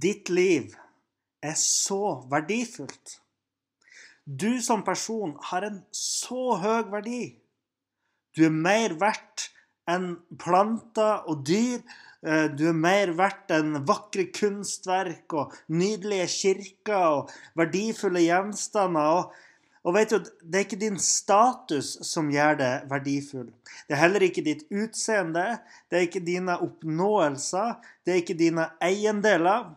Ditt liv er så verdifullt. Du som person har en så høy verdi. Du er mer verdt enn planter og dyr. Eh, Du er mer verdt enn vakre kunstverk og nydelige kirker og verdifulle gjenstander. Og, og vet du, Det er ikke din status som gjør det verdifull. Det er heller ikke ditt utseende, det er ikke dine oppnåelser, det er ikke dine eiendeler.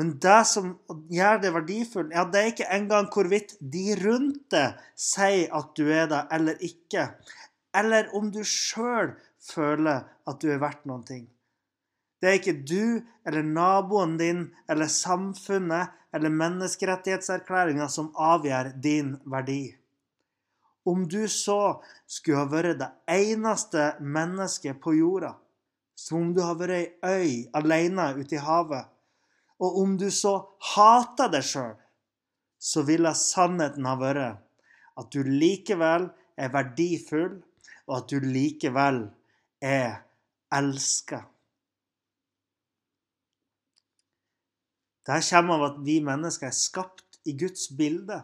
Men det som gjør det verdifullt, ja, det er ikke engang hvorvidt de rundt deg sier at du er det eller ikke, eller om du sjøl føler at du er verdt noen ting. Det er ikke du eller naboen din eller samfunnet eller menneskerettighetserklæringa som avgjør din verdi. Om du så skulle ha vært det eneste mennesket på jorda, som om du har vært ei øy alene ute i havet, og om du så hater deg sjøl, så ville sannheten ha vært at du likevel er verdifull, og at du likevel er elska. Dette kommer av at vi mennesker er skapt i Guds bilde.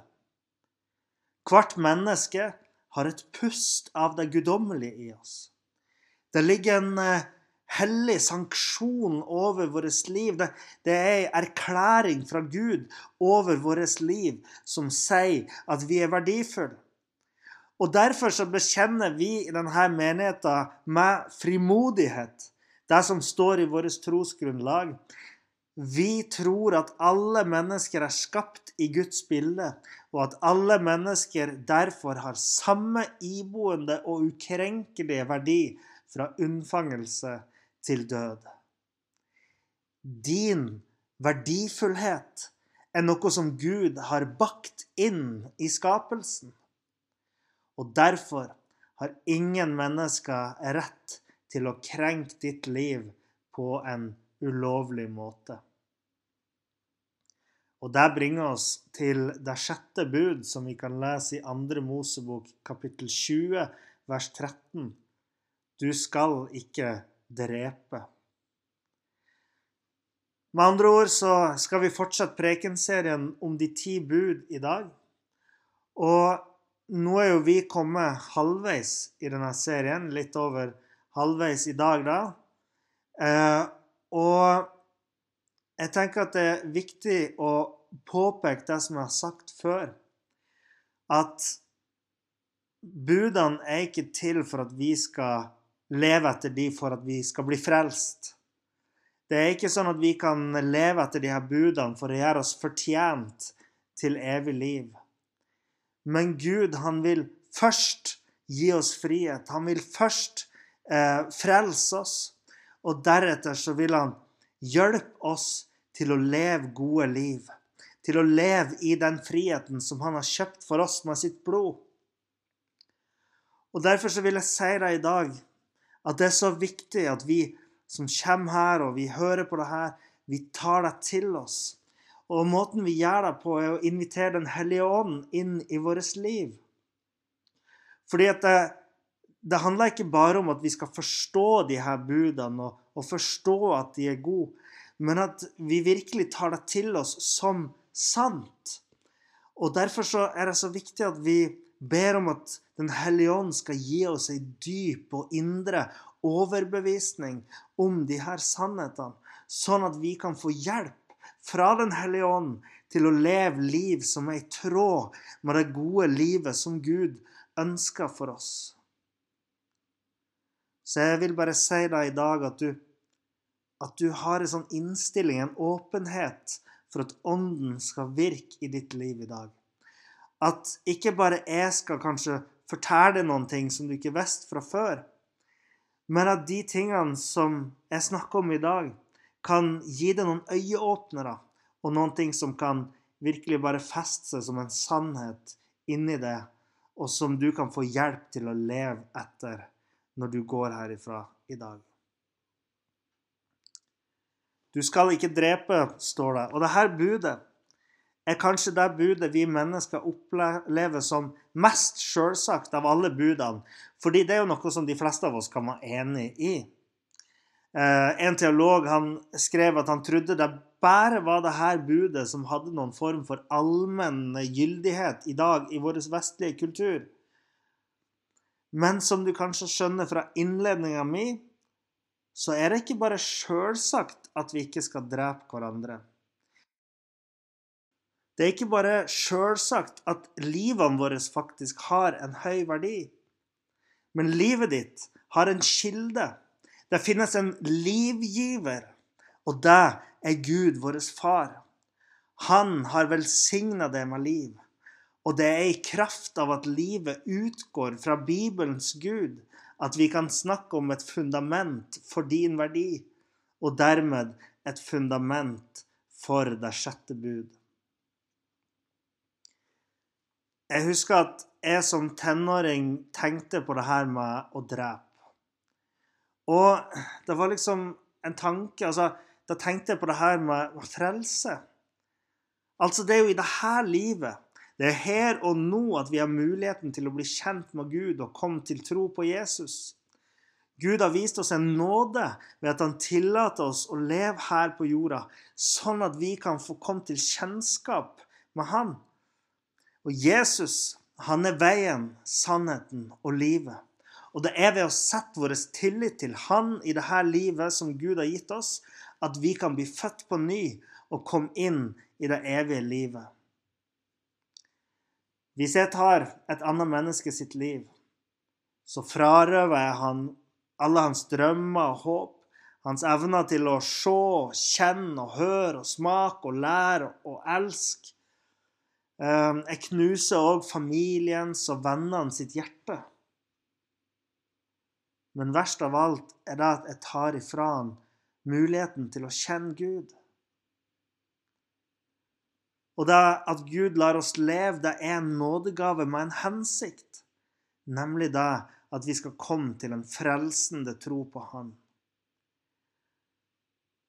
Hvert menneske har et pust av det guddommelige i oss. Det ligger en eh, hellig sanksjon over vårt liv. Det, det er en erklæring fra Gud over vårt liv som sier at vi er verdifulle. Og Derfor så bekjenner vi i denne menigheten med frimodighet det som står i vårt trosgrunnlag. Vi tror at alle mennesker er skapt i Guds bilde, og at alle mennesker derfor har samme iboende og ukrenkelige verdi fra unnfangelse til død. Din verdifullhet er noe som Gud har bakt inn i skapelsen. Og derfor har ingen mennesker rett til å krenke ditt liv på en ulovlig måte. Og Det bringer oss til det sjette bud, som vi kan lese i 2. Mosebok kapittel 20, vers 13. Du skal ikke drepe. Med andre ord så skal vi fortsette prekenserien om de ti bud i dag. Og nå er jo vi kommet halvveis i denne serien, litt over halvveis i dag, da. Eh, og jeg tenker at det er viktig å påpeke det som jeg har sagt før, at budene er ikke til for at vi skal leve etter de for at vi skal bli frelst. Det er ikke sånn at vi kan leve etter de her budene for å gjøre oss fortjent til evig liv. Men Gud, han vil først gi oss frihet. Han vil først eh, frelse oss. Og deretter så vil han hjelpe oss til å leve gode liv. Til å leve i den friheten som han har kjøpt for oss med sitt blod. Og Derfor så vil jeg si deg i dag at det er så viktig at vi som kommer her og vi hører på det her, vi tar det til oss. Og måten vi gjør det på, er å invitere Den hellige ånd inn i vårt liv. Fordi at det, det, handler ikke bare om at vi skal forstå de her budene og, og forstå at de er gode, men at vi virkelig tar det til oss som sant. Og Derfor så er det så viktig at vi ber om at Den hellige ånd skal gi oss ei dyp og indre overbevisning om de her sannhetene, sånn at vi kan få hjelp fra Den hellige ånd til å leve liv som er i tråd med det gode livet som Gud ønsker for oss. Så jeg vil bare si deg i dag at du, at du har en sånn innstilling, en åpenhet, for at Ånden skal virke i ditt liv i dag. At ikke bare jeg skal kanskje fortelle deg noen ting som du ikke visste fra før, men at de tingene som jeg snakker om i dag, kan gi deg noen øyeåpnere og noen ting som kan virkelig bare feste seg som en sannhet inni det, og som du kan få hjelp til å leve etter når du går herifra i dag. Du skal ikke drepe, står det. Og dette budet er kanskje det budet vi mennesker opplever som mest selvsagt av alle budene. Fordi det er jo noe som de fleste av oss kan være enig i. Eh, en teolog han skrev at han trodde det bare var det her budet som hadde noen form for allmenn gyldighet i dag i vår vestlige kultur. Men som du kanskje skjønner fra innledninga mi, så er det ikke bare sjølsagt at vi ikke skal drepe hverandre. Det er ikke bare sjølsagt at livene våre faktisk har en høy verdi. Men livet ditt har en kilde. Det finnes en livgiver, og det er Gud, vår far. Han har velsigna deg med liv. Og det er i kraft av at livet utgår fra Bibelens Gud, at vi kan snakke om et fundament for din verdi, og dermed et fundament for det sjette bud. Jeg husker at jeg som tenåring tenkte på det her med å drepe. Og det var liksom en tanke altså, Da tenkte jeg på det her med frelse. Altså, det er jo i det her livet det er her og nå at vi har muligheten til å bli kjent med Gud og komme til tro på Jesus. Gud har vist oss en nåde ved at han tillater oss å leve her på jorda, sånn at vi kan få komme til kjennskap med Han. Og Jesus, han er veien, sannheten og livet. Og det er ved å sette vår tillit til Han i dette livet som Gud har gitt oss, at vi kan bli født på ny og komme inn i det evige livet. Hvis jeg tar et annet menneske sitt liv, så frarøver jeg han alle hans drømmer og håp, hans evner til å se, kjenne og høre og smake og lære og elske. Ehm, jeg knuser òg familiens og vennene sitt hjerte. Men verst av alt er det at jeg tar ifra han muligheten til å kjenne Gud. Og det at Gud lar oss leve, det er en nådegave med en hensikt. Nemlig det at vi skal komme til en frelsende tro på Han.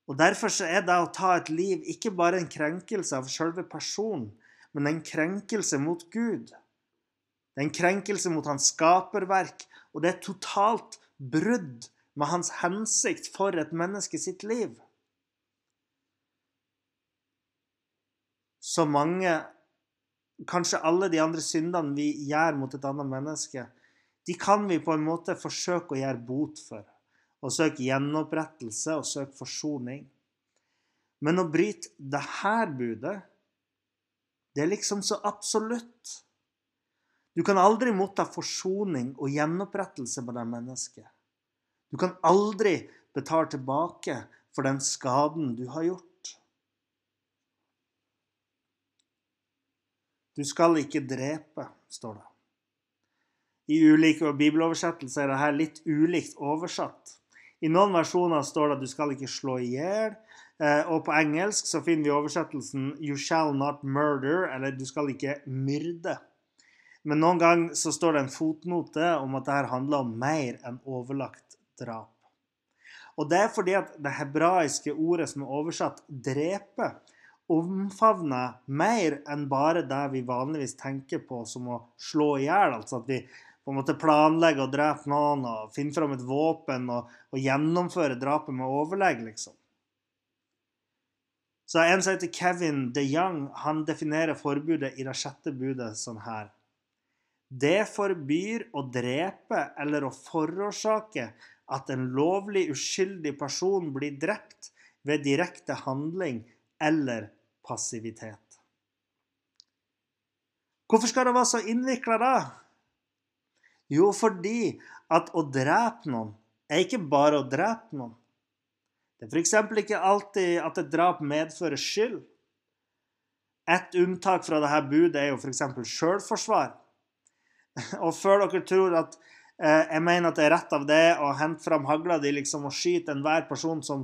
Og Derfor er det å ta et liv ikke bare en krenkelse av selve personen, men en krenkelse mot Gud. Det er en krenkelse mot hans skaperverk, og det er totalt brudd med hans hensikt for et menneske sitt liv. så mange Kanskje alle de andre syndene vi gjør mot et annet menneske, de kan vi på en måte forsøke å gjøre bot for. Og søke gjenopprettelse og søke forsoning. Men å bryte dette budet, det er liksom så absolutt. Du kan aldri motta forsoning og gjenopprettelse på det mennesket. Du kan aldri betale tilbake for den skaden du har gjort. Du skal ikke drepe, står det. I ulike bibeloversettelser er dette litt ulikt oversatt. I noen versjoner står det at du skal ikke slå i hjel. Eh, og på engelsk så finner vi oversettelsen 'You shall not murder', eller 'du skal ikke myrde'. Men noen ganger så står det en fotnote om at dette handler om mer enn overlagt drap. Og det er fordi at det hebraiske ordet som er oversatt 'drepe', omfavner mer enn bare det vi vanligvis tenker på som å slå i hjel. Altså at vi på en måte planlegger å drepe noen og finne fram et våpen og, og gjennomføre drapet med overlegg, liksom. Så En som heter Kevin de Young, han definerer forbudet i det sjette budet sånn her. Det forbyr å drepe eller å forårsake at en lovlig uskyldig person blir drept ved direkte handling eller passivitet. Hvorfor skal det være så innvikla, da? Jo, fordi at å drepe noen er ikke bare å drepe noen. Det er f.eks. ikke alltid at et drap medfører skyld. Et unntak fra dette budet er jo f.eks. sjølforsvar. Og før dere tror at Eh, jeg mener at det er rett av det å hente fram hagla di liksom, og skyte enhver person som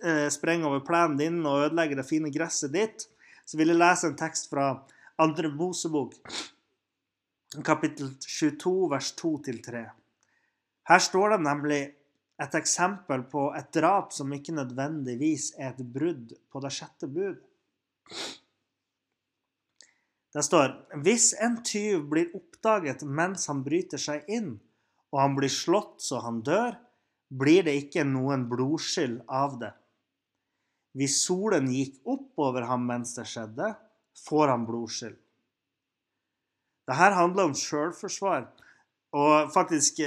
eh, sprenger over plenen din og ødelegger det fine gresset ditt. Så vil jeg lese en tekst fra Andre Mosebok, kapittel 22, vers 2-3. Her står det nemlig et eksempel på et drap som ikke nødvendigvis er et brudd på det sjette bud. Det står hvis en tyv blir oppdaget mens han bryter seg inn, og han blir slått så han dør, blir det ikke noen blodskyld av det. Hvis solen gikk opp over ham mens det skjedde, får han blodskyld. Dette handler om sjølforsvar, og faktisk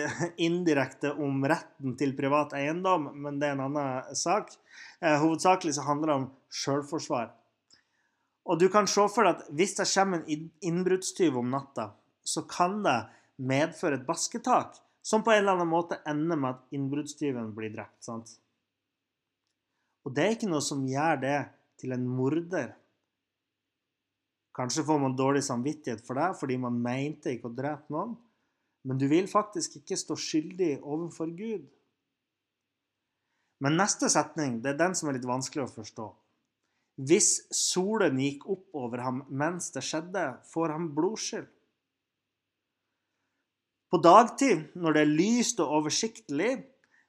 indirekte om retten til privat eiendom, men det er en annen sak. Eh, hovedsakelig så handler det om sjølforsvar. Og du kan se for deg at hvis det kommer en innbruddstyv om natta, så kan det medføre et basketak som på en eller annen måte ender med at innbruddstyven blir drept. sant? Og det er ikke noe som gjør det til en morder. Kanskje får man dårlig samvittighet for det fordi man mente ikke å drepe noen, men du vil faktisk ikke stå skyldig overfor Gud. Men neste setning det er den som er litt vanskelig å forstå. Hvis solen gikk opp over ham mens det skjedde, får han blodskyld. På dagtid, når det er lyst og oversiktlig,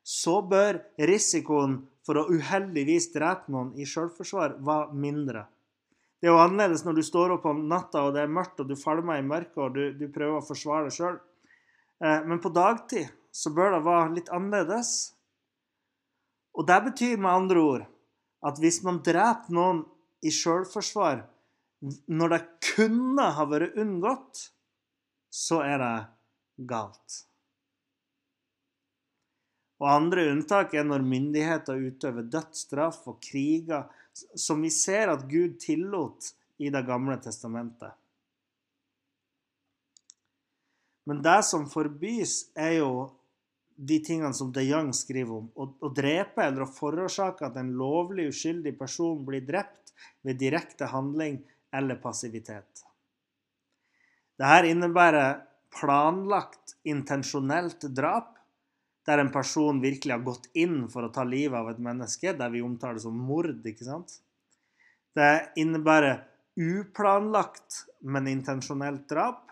så bør risikoen for å uheldigvis drepe noen i selvforsvar være mindre. Det er jo annerledes når du står opp om natta og det er mørkt og du falmer i mørket og du, du prøver å forsvare deg sjøl. Eh, men på dagtid så bør det være litt annerledes. Og det betyr med andre ord at hvis man dreper noen i sjølforsvar når det kunne ha vært unngått, så er det galt. Og andre unntak er når myndigheter utøver dødsstraff og kriger, som vi ser at Gud tillot i Det gamle testamentet. Men det som forbys, er jo de tingene som de Young skriver om. Å, å drepe eller å forårsake at en lovlig uskyldig person blir drept ved direkte handling eller passivitet. Dette innebærer planlagt, intensjonelt drap, der en person virkelig har gått inn for å ta livet av et menneske, der vi omtaler det som mord. ikke sant? Det innebærer uplanlagt, men intensjonelt drap.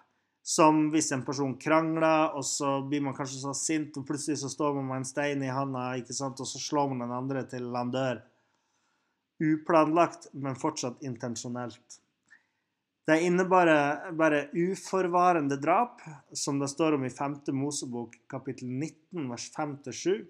Som hvis en person krangler, og så blir man kanskje så sint, og plutselig så står man med en stein i handa, ikke sant? og så slår man den andre til han dør. Uplanlagt, men fortsatt intensjonelt. Det innebærer bare uforvarende drap, som det står om i 5. Mosebok kapittel 19, vers 5-7.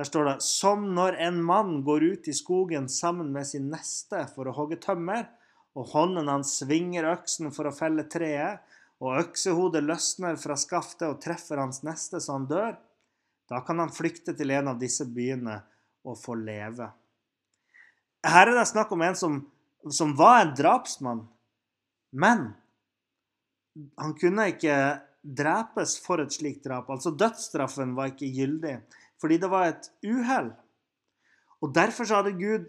Der står det som når en mann går ut i skogen sammen med sin neste for å hogge tømmer, og hånden hans svinger øksen for å felle treet, og øksehodet løsner fra skaftet og treffer hans neste så han dør, da kan han flykte til en av disse byene og få leve. Her er det snakk om en som, som var en drapsmann, men han kunne ikke drepes for et slikt drap. Altså dødsstraffen var ikke gyldig, fordi det var et uhell. Og derfor så hadde Gud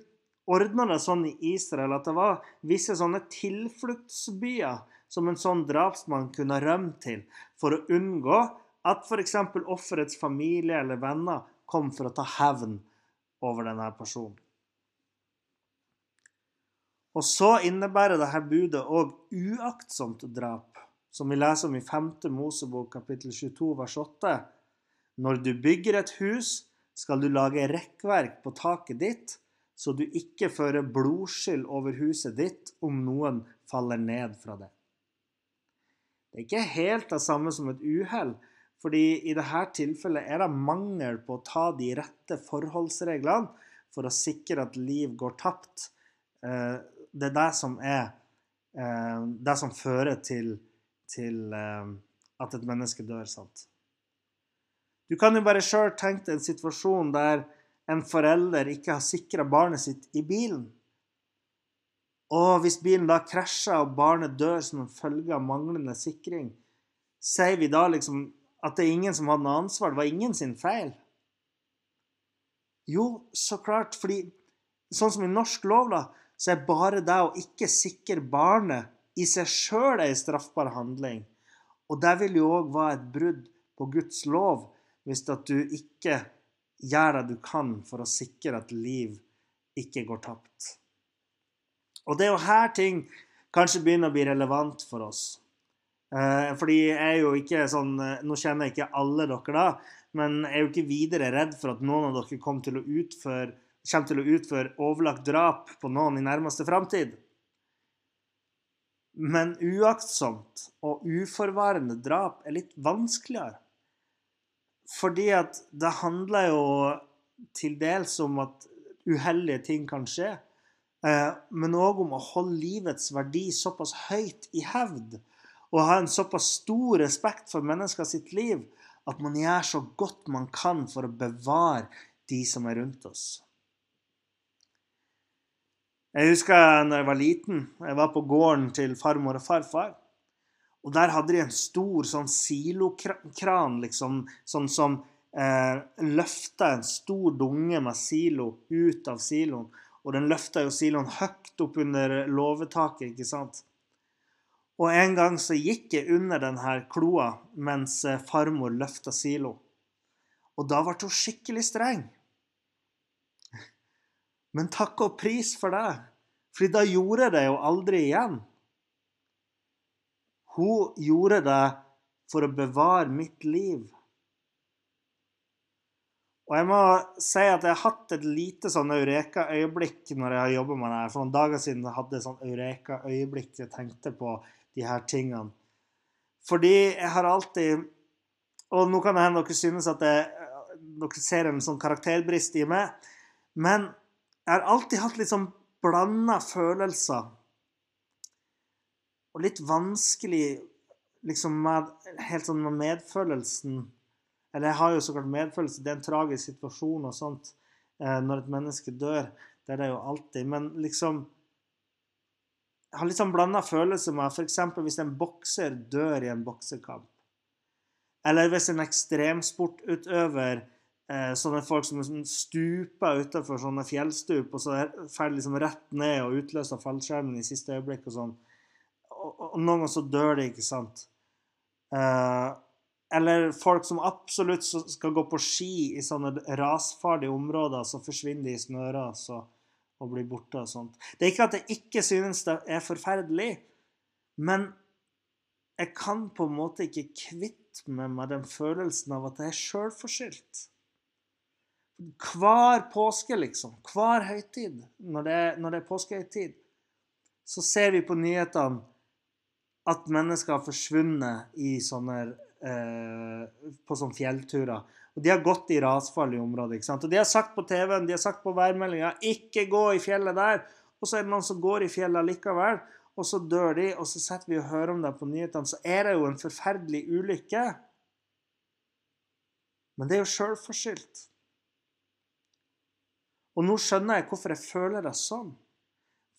ordna det sånn i Israel at det var visse sånne tilfluktsbyer som en sånn drapsmann kunne rømme til for å unngå at f.eks. offerets familie eller venner kom for å ta hevn over denne personen. Og så innebærer dette budet òg uaktsomt drap, som vi leser om i 5. Mosebok kapittel 22 vers 8. Når du bygger et hus, skal du lage rekkverk på taket ditt, så du ikke fører blodskyld over huset ditt om noen faller ned fra det. Det er ikke helt det samme som et uhell, fordi i dette tilfellet er det mangel på å ta de rette forholdsreglene for å sikre at liv går tapt. Eh, det er det som er eh, det som fører til, til eh, at et menneske dør. sant? Du kan jo bare sjøl tenke deg en situasjon der en forelder ikke har sikra barnet sitt i bilen. Og hvis bilen da krasjer og barnet dør som en følge av manglende sikring, sier vi da liksom at det er ingen som hadde noe ansvar? Det var ingen sin feil? Jo, så klart, fordi sånn som i norsk lov, da, så er bare det å ikke sikre barnet i seg sjøl ei straffbar handling. Og det vil jo òg være et brudd på Guds lov hvis at du ikke gjør det du kan for å sikre at liv ikke går tapt. Og det er jo her ting kanskje begynner å bli relevant for oss. Eh, fordi jeg er jo ikke sånn eh, Nå kjenner jeg ikke alle dere, da, men jeg er jo ikke videre redd for at noen av dere kommer til å utføre, til å utføre overlagt drap på noen i nærmeste framtid. Men uaktsomt og uforvarende drap er litt vanskeligere. Fordi at det handler jo til dels om at uheldige ting kan skje. Eh, men òg om å holde livets verdi såpass høyt i hevd. Og ha en såpass stor respekt for mennesker sitt liv at man gjør så godt man kan for å bevare de som er rundt oss. Jeg husker da jeg var liten. Jeg var på gården til farmor og farfar. Og der hadde de en stor sånn silokran, liksom, sånn som eh, løfta en stor dunge med silo ut av siloen. Og den løfta jo siloen høyt opp under låvetaket, ikke sant. Og en gang så gikk jeg under denne kloa mens eh, farmor løfta silo. Og da ble hun skikkelig streng. Men takk og pris for det, for da gjorde jeg det jo aldri igjen. Hun gjorde det for å bevare mitt liv. Og jeg må si at jeg har hatt et lite sånn eureka-øyeblikk når jeg har jobba med det her. For noen dager siden jeg hadde jeg sånn eureka-øyeblikk jeg tenkte på de her tingene. Fordi jeg har alltid Og nå kan det hende dere synes at jeg, dere ser en sånn karakterbrist i meg. Men jeg har alltid hatt litt sånn blanda følelser. Og litt vanskelig liksom med Helt sånn med medfølelsen Eller jeg har jo så klart medfølelse. Det er en tragisk situasjon og sånt eh, når et menneske dør. Det er det jo alltid. Men liksom jeg har litt sånn blanda følelser med f.eks. hvis en bokser dør i en boksekamp. Eller hvis en ekstremsportutøver, eh, sånne folk som liksom stuper utenfor sånne fjellstup, og så faller liksom rett ned og utløser fallskjermen i siste øyeblikk og sånn. Og, og, noen ganger så dør de, ikke sant. Eh, eller folk som absolutt skal gå på ski i sånne rasfarlige områder, så forsvinner de i snøras og blir borte og sånt. Det er ikke at jeg ikke synes det er forferdelig, men jeg kan på en måte ikke kvitte meg med den følelsen av at jeg er sjølforskyldt. Hver påske, liksom, hver høytid, når det, er, når det er påskehøytid, så ser vi på nyhetene at mennesker har forsvunnet i sånne, eh, på sånne fjellturer. Og De har gått i rasfarlige områder. ikke sant? Og De har sagt på TV-en, de har sagt på værmeldinga 'ikke gå i fjellet der'. Og så er det noen som går i fjellet likevel, og så dør de, og så setter vi og hører om det på nyhetene. Så er det jo en forferdelig ulykke. Men det er jo sjølforskyldt. Og nå skjønner jeg hvorfor jeg føler det sånn.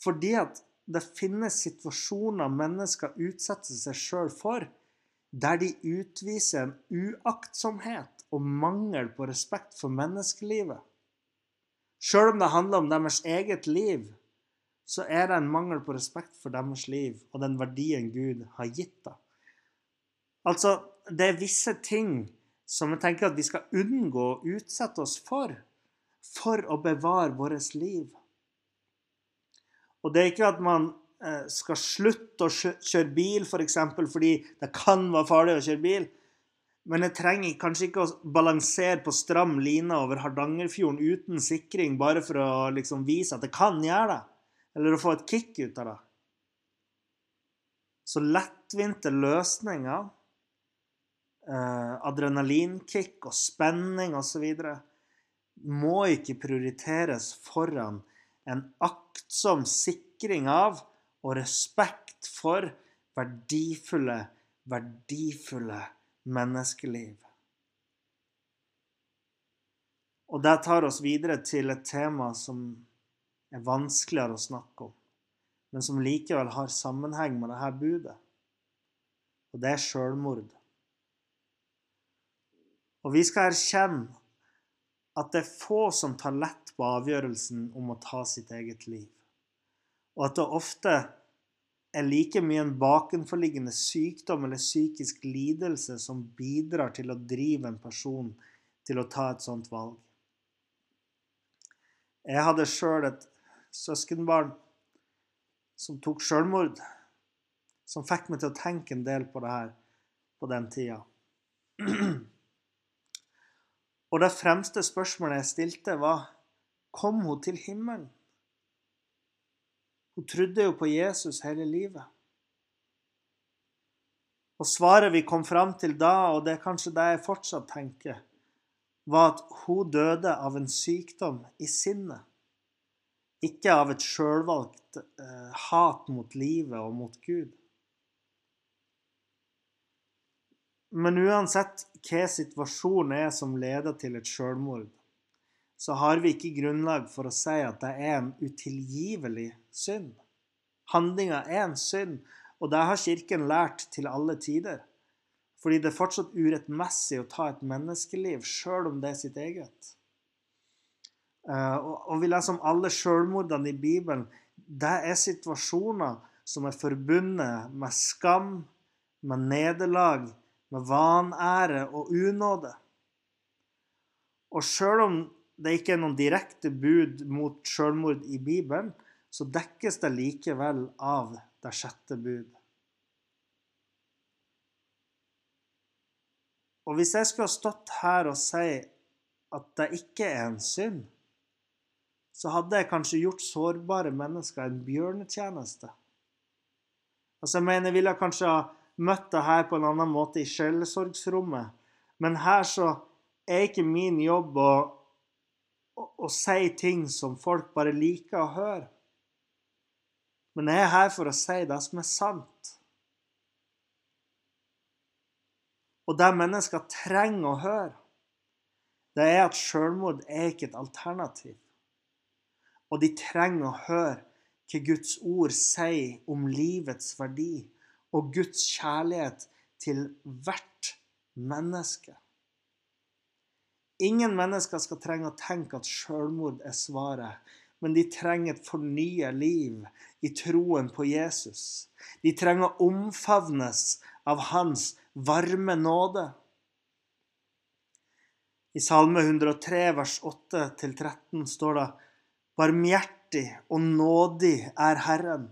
Fordi at det finnes situasjoner mennesker utsetter seg sjøl for, der de utviser en uaktsomhet og mangel på respekt for menneskelivet. Sjøl om det handler om deres eget liv, så er det en mangel på respekt for deres liv og den verdien Gud har gitt dem. Altså, det er visse ting som jeg tenker at vi skal unngå å utsette oss for, for å bevare vårt liv. Og det er ikke at man skal slutte å kjøre bil, f.eks. For eksempel, fordi det kan være farlig å kjøre bil. Men jeg trenger kanskje ikke å balansere på stram line over Hardangerfjorden uten sikring, bare for å liksom vise at jeg kan gjøre det. Eller å få et kick ut av det. Så lettvinte løsninger, eh, adrenalinkick og spenning osv. må ikke prioriteres foran en aktsom sikring av og respekt for verdifulle, verdifulle menneskeliv. Og det tar oss videre til et tema som er vanskeligere å snakke om, men som likevel har sammenheng med dette budet. Og det er sjølmord. Og vi skal erkjenne at det er få som tar lett på avgjørelsen om å ta sitt eget liv. Og at det ofte er like mye en bakenforliggende sykdom eller psykisk lidelse som bidrar til å drive en person til å ta et sånt valg. Jeg hadde sjøl et søskenbarn som tok sjølmord, som fikk meg til å tenke en del på det her på den tida. Og det fremste spørsmålet jeg stilte, var Kom hun til himmelen? Hun trodde jo på Jesus hele livet. Og svaret vi kom fram til da, og det er kanskje det jeg fortsatt tenker, var at hun døde av en sykdom i sinnet. Ikke av et sjølvalgt eh, hat mot livet og mot Gud. Men uansett hva situasjonen er som leder til et sjølmord, så har vi ikke grunnlag for å si at det er en utilgivelig synd. Handlinga er en synd, og det har Kirken lært til alle tider. Fordi det er fortsatt urettmessig å ta et menneskeliv, sjøl om det er sitt eget. Eh, og vi leser om alle sjølmordene i Bibelen. Det er situasjoner som er forbundet med skam, med nederlag, med vanære og unåde. Og sjøl om det ikke er noen direkte bud mot selvmord i Bibelen, så dekkes det likevel av det sjette bud. Og hvis jeg skulle ha stått her og si at det ikke er en synd, så hadde jeg kanskje gjort sårbare mennesker en bjørnetjeneste. Altså, jeg mener, jeg ville kanskje ha møtt det her på en annen måte i sjelesorgsrommet, men her så er ikke min jobb å å, si ting som folk bare liker å høre. Men jeg er her for å si det som er sant. Og det mennesker trenger å høre, det er at selvmord er ikke et alternativ. Og de trenger å høre hva Guds ord sier om livets verdi og Guds kjærlighet til hvert menneske. Ingen mennesker skal trenge å tenke at selvmord er svaret, men de trenger et fornyet liv i troen på Jesus. De trenger å omfavnes av Hans varme nåde. I Salme 103, vers 8-13 står det Barmhjertig og nådig er Herren,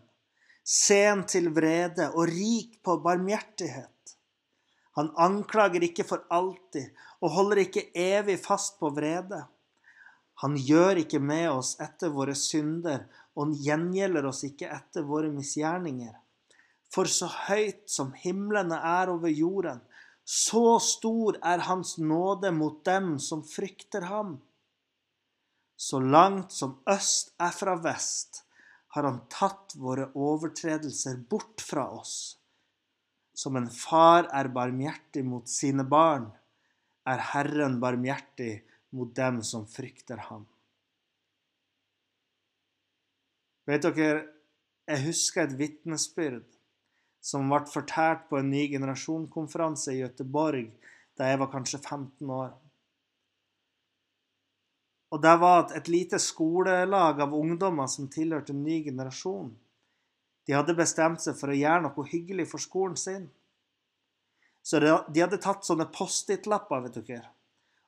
sen til vrede og rik på barmhjertighet. Han anklager ikke for alltid og holder ikke evig fast på vrede. Han gjør ikke med oss etter våre synder og han gjengjelder oss ikke etter våre misgjerninger. For så høyt som himlene er over jorden, så stor er Hans nåde mot dem som frykter ham. Så langt som øst er fra vest, har Han tatt våre overtredelser bort fra oss. Som en far er barmhjertig mot sine barn, er Herren barmhjertig mot dem som frykter ham. Vet dere, jeg husker et vitnesbyrd som ble fortalt på en ny generasjon-konferanse i Gøteborg da jeg var kanskje 15 år. Og det var et lite skolelag av ungdommer som tilhørte en ny generasjon. De hadde bestemt seg for å gjøre noe hyggelig for skolen sin. Så de hadde tatt sånne Post-It-lapper, vet dere.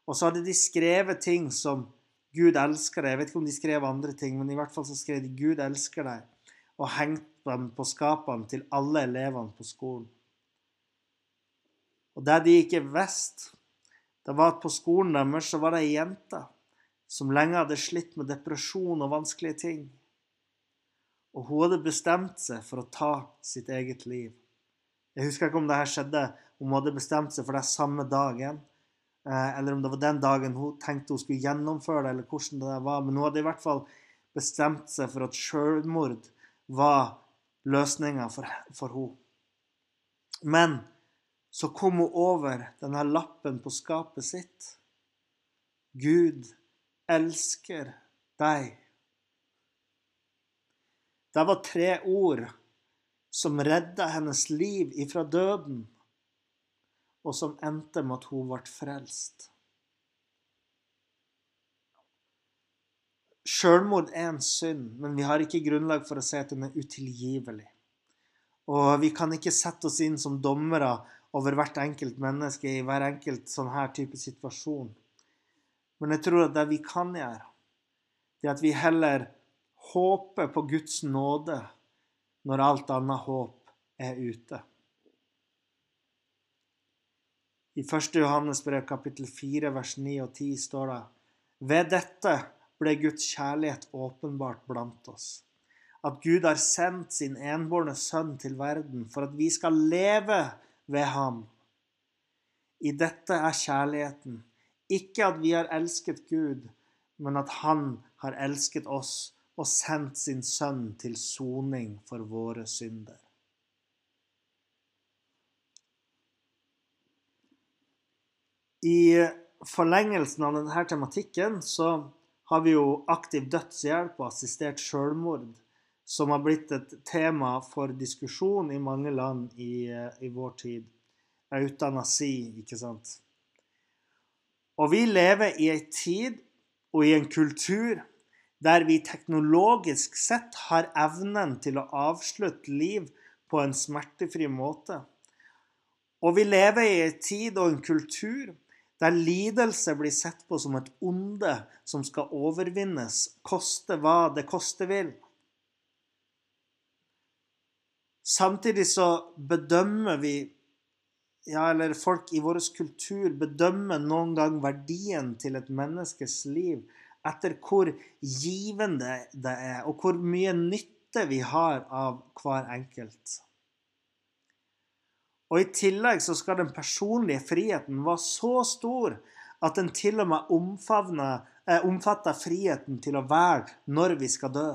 Og så hadde de skrevet ting som 'Gud elsker deg'. Jeg vet ikke om de skrev andre ting, men i hvert fall så skrev de 'Gud elsker deg', og hengte dem på skapene til alle elevene på skolen. Og det de ikke visste, det var at på skolen deres så var det ei jente som lenge hadde slitt med depresjon og vanskelige ting og hun hadde bestemt seg for å ta sitt eget liv. Jeg husker ikke om det her skjedde, om hun hadde bestemt seg for det samme dagen, eh, eller om det var den dagen hun tenkte hun skulle gjennomføre det, eller hvordan det var. Men hun hadde i hvert fall bestemt seg for at selvmord var løsninga for, for henne. Men så kom hun over denne lappen på skapet sitt. Gud elsker deg. Det var tre ord som redda hennes liv ifra døden, og som endte med at hun ble frelst. Sjølmord er en synd, men vi har ikke grunnlag for å si at den er utilgivelig. Og vi kan ikke sette oss inn som dommere over hvert enkelt menneske i hver enkelt sånn her type situasjon. Men jeg tror at det vi kan gjøre, det er at vi heller håper på Guds nåde når alt annet håp er ute. I 1. Johannes brev kapittel 4 vers 9 og 10 står det Ved dette ble Guds kjærlighet åpenbart blant oss. At Gud har sendt sin enbårne sønn til verden for at vi skal leve ved ham. I dette er kjærligheten, ikke at vi har elsket Gud, men at Han har elsket oss og sendt sin sønn til soning for våre synder. I forlengelsen av denne tematikken så har vi jo aktiv dødshjelp og assistert selvmord, som har blitt et tema for diskusjon i mange land i, i vår tid. Eutanasi, ikke sant. Og vi lever i ei tid og i en kultur der vi teknologisk sett har evnen til å avslutte liv på en smertefri måte. Og vi lever i en tid og en kultur der lidelse blir sett på som et onde som skal overvinnes, koste hva det koste vil. Samtidig så bedømmer vi ja, eller folk i vår kultur bedømmer noen gang verdien til et menneskes liv etter hvor givende det er, og hvor mye nytte vi har av hver enkelt. Og I tillegg så skal den personlige friheten være så stor at den til og med eh, omfatter friheten til å velge når vi skal dø.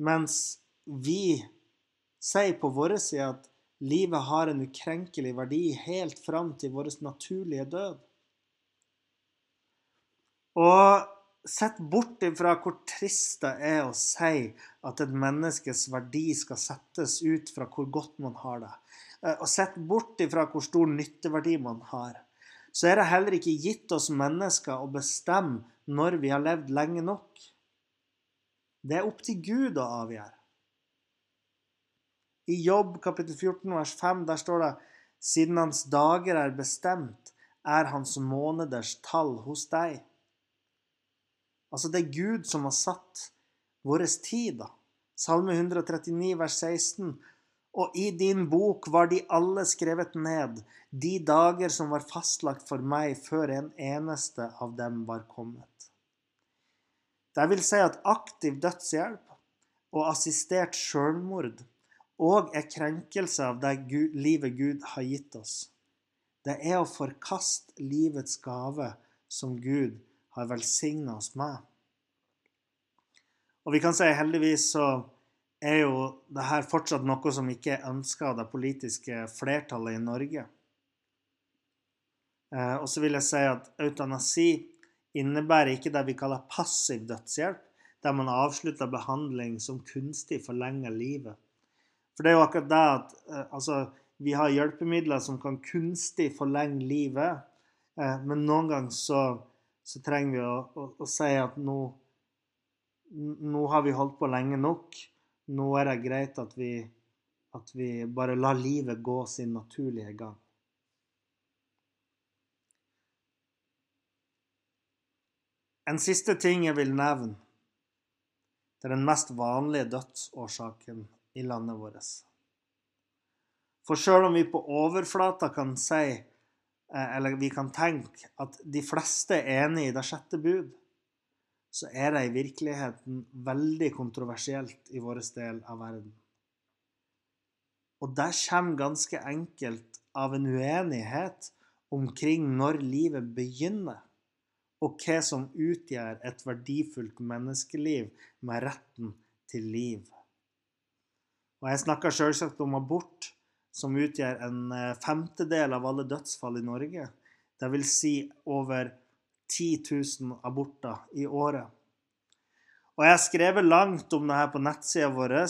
Mens vi sier på vår side at livet har en ukrenkelig verdi helt fram til vår naturlige død. Og Sett bort ifra hvor trist det er å si at et menneskes verdi skal settes ut fra hvor godt man har det, eh, og sett bort ifra hvor stor nytteverdi man har, så er det heller ikke gitt oss mennesker å bestemme når vi har levd lenge nok. Det er opp til Gud å avgjøre. I Jobb kapittel 14 vers 5 der står det siden hans dager er bestemt, er hans måneders tall hos deg. Altså, det er Gud som har satt vår tid, da. Salme 139, vers 16. Og i din bok var de alle skrevet ned, de dager som var fastlagt for meg før en eneste av dem var kommet. Det vil si at aktiv dødshjelp og assistert sjølmord òg er krenkelse av det livet Gud har gitt oss. Det er å forkaste livets gave som Gud har velsigna oss med. Og vi kan si heldigvis så er jo det her fortsatt noe som ikke er ønska av det politiske flertallet i Norge. Eh, og så vil jeg si at eutanasi innebærer ikke det vi kaller passiv dødshjelp, der man avslutter behandling som kunstig forlenger livet. For det er jo akkurat det at eh, altså, vi har hjelpemidler som kan kunstig forlenge livet, eh, men noen ganger så så trenger vi å, å, å si at nå, nå har vi holdt på lenge nok. Nå er det greit at vi, at vi bare lar livet gå sin naturlige gang. En siste ting jeg vil nevne, det er den mest vanlige dødsårsaken i landet vårt. For sjøl om vi på overflata kan si eller vi kan tenke at de fleste er enig i det sjette bud, så er det i virkeligheten veldig kontroversielt i vår del av verden. Og det kommer ganske enkelt av en uenighet omkring når livet begynner, og hva som utgjør et verdifullt menneskeliv med retten til liv. Og jeg snakker selvsagt om abort, som utgjør en eh, femtedel av alle dødsfall i Norge. Det vil si over 10 000 aborter i året. Og Jeg har skrevet langt om det her på nettsida vår eh,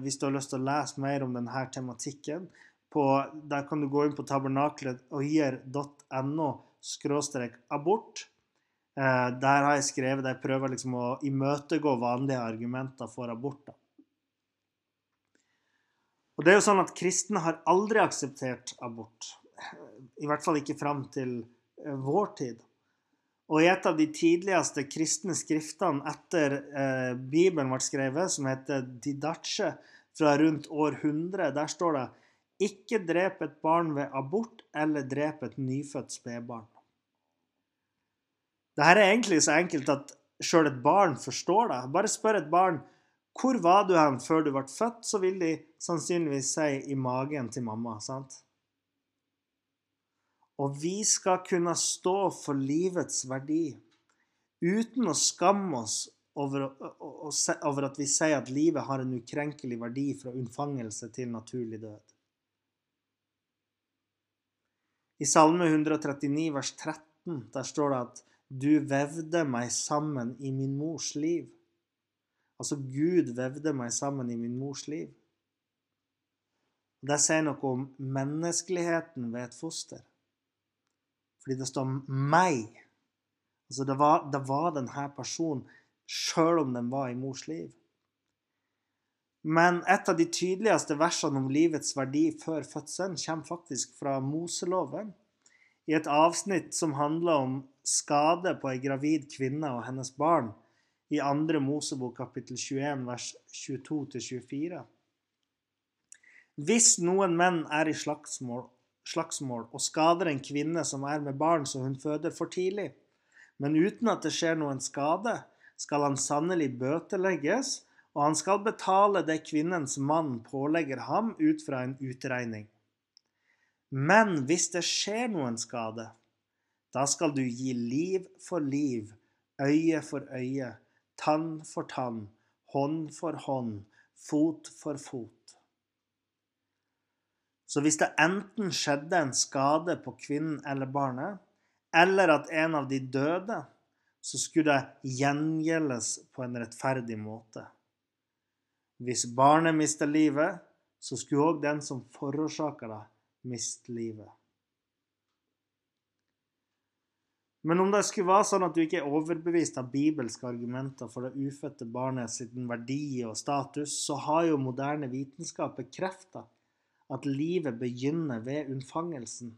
hvis du har lyst til å lese mer om denne tematikken. På, der kan du gå inn på tabernakledoier.no abort. Eh, der har jeg skrevet jeg prøver liksom å imøtegå vanlige argumenter for abort. Det er jo sånn at Kristne har aldri akseptert abort. I hvert fall ikke fram til eh, vår tid. Og i et av de tidligste kristne skriftene etter eh, Bibelen ble skrevet, som heter Didache, fra rundt år 100, der står det ikke drep et barn ved abort eller drep et nyfødt spedbarn. Dette er egentlig så enkelt at sjøl et barn forstår det. Bare spør et barn hvor var du hen før du ble født, så vil de sannsynligvis si i magen til mamma. sant? Og vi skal kunne stå for livets verdi uten å skamme oss over, over, at vi sier at livet har en ukrenkelig verdi fra unnfangelse til naturlig død. I Salme 139 vers 13 der står det at du vevde meg sammen i min mors liv. Altså Gud vevde meg sammen i min mors liv. Det sier noe om menneskeligheten ved et foster. Fordi det står 'meg'. Altså det var, det var denne personen, sjøl om den var i mors liv. Men et av de tydeligste versene om livets verdi før fødselen kommer faktisk fra Moseloven. I et avsnitt som handler om skade på ei gravid kvinne og hennes barn, i 2. Mosebok kapittel 21 vers 22-24. Hvis noen menn er i slagsmål slagsmål og skader en kvinne som er med barn som hun føder for tidlig. Men uten at det skjer noen skade, skal han sannelig bøtelegges, og han skal betale det kvinnens mann pålegger ham ut fra en utregning. Men hvis det skjer noen skade, da skal du gi liv for liv, øye for øye, tann for tann, hånd for hånd, fot for fot. Så hvis det enten skjedde en skade på kvinnen eller barnet, eller at en av de døde, så skulle det gjengjeldes på en rettferdig måte. Hvis barnet mister livet, så skulle òg den som forårsaka det, miste livet. Men om det skulle være sånn at du ikke er overbevist av bibelske argumenter for det ufødte barnet sin verdi og status, så har jo moderne vitenskap bekrefta at livet begynner ved unnfangelsen.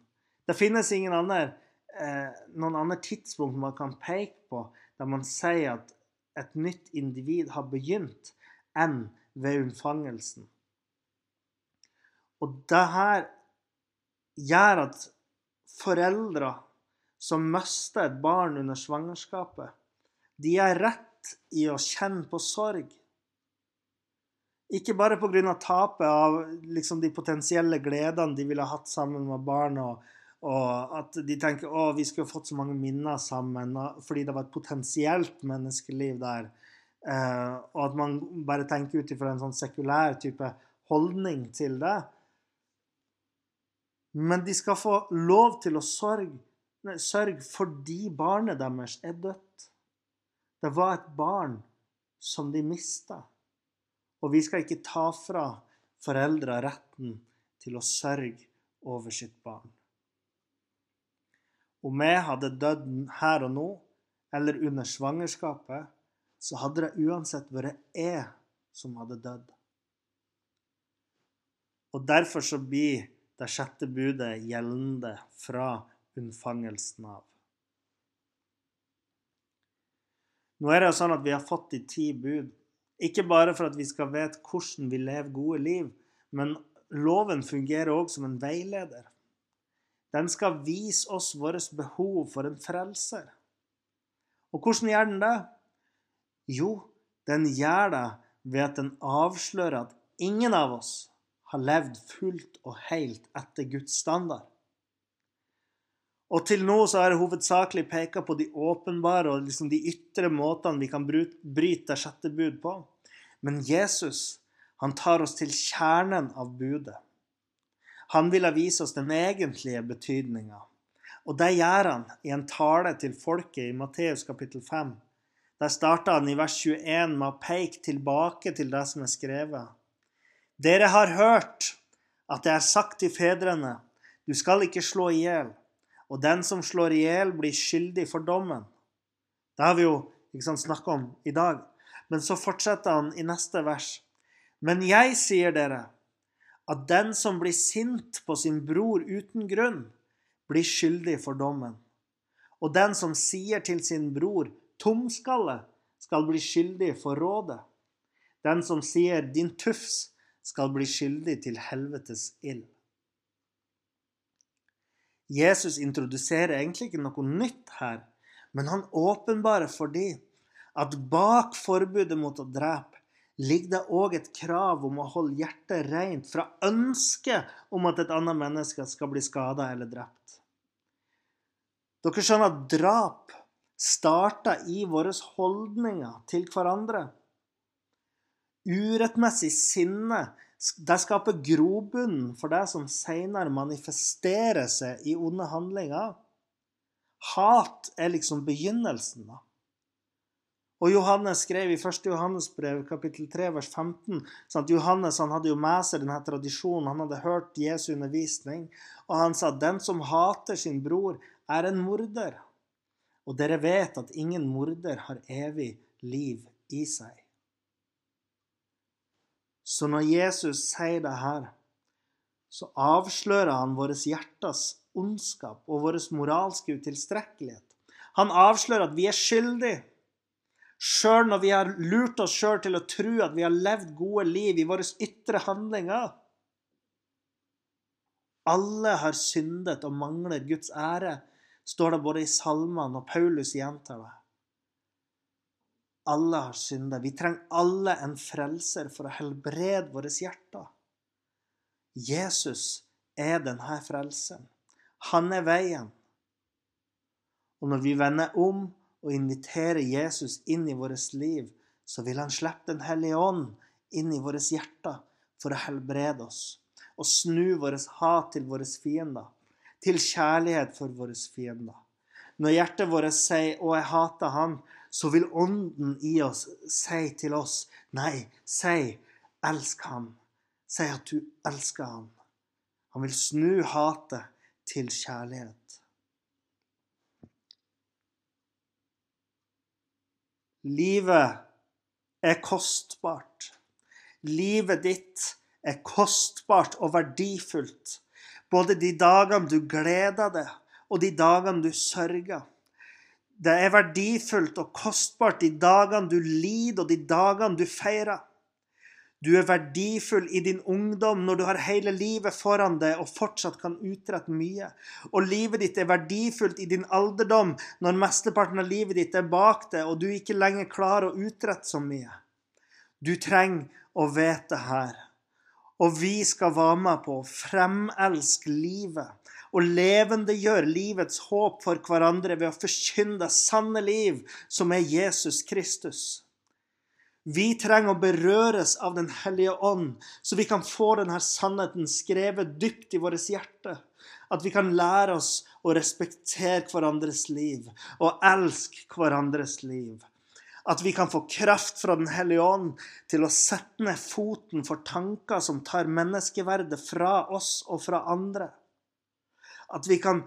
Det finnes ingen andre, eh, noen andre tidspunkt man kan peke på der man sier at et nytt individ har begynt, enn ved unnfangelsen. Og det her gjør at foreldre som mister et barn under svangerskapet, de er rett i å kjenne på sorg. Ikke bare pga. tapet av liksom, de potensielle gledene de ville hatt sammen med barna, og, og at de tenker å, vi skulle fått så mange minner sammen fordi det var et potensielt menneskeliv der. Eh, og at man bare tenker ut ifra en sånn sekulær type holdning til det. Men de skal få lov til å sørge, sørge fordi barnet deres er dødt. Det var et barn som de mista. Og vi skal ikke ta fra foreldre retten til å sørge over sitt barn. Om jeg hadde dødd her og nå, eller under svangerskapet, så hadde det uansett vært jeg som hadde dødd. Og derfor så blir det sjette budet gjeldende fra unnfangelsen av. Nå er det jo sånn at vi har fått de ti bud ikke bare for at vi skal vite hvordan vi lever gode liv, men loven fungerer òg som en veileder. Den skal vise oss vårt behov for en frelser. Og hvordan gjør den det? Jo, den gjør det ved at den avslører at ingen av oss har levd fullt og helt etter Guds standard. Og til nå så har jeg hovedsakelig peka på de åpenbare og liksom de ytre måtene vi kan bryte det sjette bud på. Men Jesus han tar oss til kjernen av budet. Han ville vise oss den egentlige betydninga. Og det gjør han i en tale til folket i Matteus kapittel 5. Der starta han i vers 21 med å peke tilbake til det som er skrevet. Dere har hørt at det er sagt til fedrene, du skal ikke slå i hjel og den som slår i hjel, blir skyldig for dommen. Det har vi jo ikke snakka om i dag. Men så fortsetter han i neste vers. Men jeg sier dere at den som blir sint på sin bror uten grunn, blir skyldig for dommen. Og den som sier til sin bror 'tomskalle', skal bli skyldig for rådet. Den som sier 'din tufs', skal bli skyldig til helvetes ild. Jesus introduserer egentlig ikke noe nytt her, men han åpenbarer fordi at bak forbudet mot å drepe ligger det òg et krav om å holde hjertet rent fra ønsket om at et annet menneske skal bli skada eller drept. Dere skjønner at drap starter i våre holdninger til hverandre. Urettmessig sinne det skaper grobunn for det som senere manifesterer seg i onde handlinger. Hat er liksom begynnelsen. da. Og Johannes skrev i 1. Johannesbrev kapittel 3 vers 15 sånn at Johannes han hadde jo med seg denne tradisjonen, han hadde hørt Jesu undervisning, og han sa den som hater sin bror, er en morder. Og dere vet at ingen morder har evig liv i seg. Så når Jesus sier det her, så avslører han våre hjertes ondskap og vår moralske utilstrekkelighet. Han avslører at vi er skyldige. Sjøl når vi har lurt oss sjøl til å tro at vi har levd gode liv i våre ytre handlinger. Alle har syndet og mangler Guds ære, står det både i salmene og Paulus gjentar det. Alle har synda. Vi trenger alle en frelser for å helbrede våre hjerter. Jesus er denne frelseren. Han er veien. Og når vi vender om og inviterer Jesus inn i vårt liv, så vil han slippe Den hellige ånd inn i våre hjerter for å helbrede oss og snu vårt hat til våre fiender, til kjærlighet for våre fiender. Når hjertet vårt sier 'Å, jeg hater han', så vil Ånden i oss si til oss Nei, si 'elsk ham'. Si at du elsker ham. Han vil snu hatet til kjærlighet. Livet er kostbart. Livet ditt er kostbart og verdifullt. Både de dagene du gleder deg, og de dagene du sørger. Det er verdifullt og kostbart de dagene du lider, og de dagene du feirer. Du er verdifull i din ungdom når du har hele livet foran deg og fortsatt kan utrette mye. Og livet ditt er verdifullt i din alderdom når mesteparten av livet ditt er bak deg og du ikke lenger klarer å utrette så mye. Du trenger å vite her. Og vi skal være med på å fremelske livet og levendegjør livets håp for hverandre ved å forkynne sanne liv, som er Jesus Kristus. Vi trenger å berøres av Den hellige ånd, så vi kan få denne sannheten skrevet dypt i vårt hjerte. At vi kan lære oss å respektere hverandres liv og elske hverandres liv. At vi kan få kraft fra Den hellige ånd til å sette ned foten for tanker som tar menneskeverdet fra oss og fra andre. At vi kan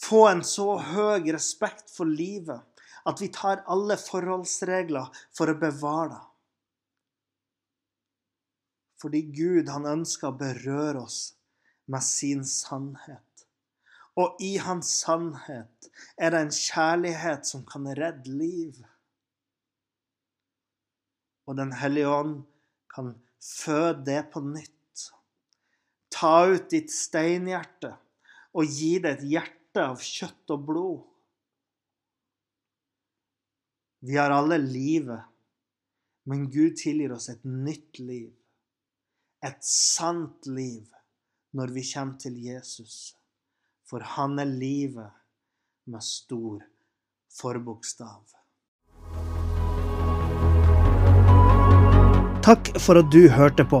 få en så høy respekt for livet at vi tar alle forholdsregler for å bevare det. Fordi Gud han ønsker å berøre oss med sin sannhet. Og i hans sannhet er det en kjærlighet som kan redde liv. Og Den hellige ånd kan føde det på nytt. Ta ut ditt steinhjerte og gi deg et hjerte av kjøtt og blod. Vi har alle livet, men Gud tilgir oss et nytt liv. Et sant liv når vi kommer til Jesus. For han er livet med stor forbokstav. Takk for at du hørte på.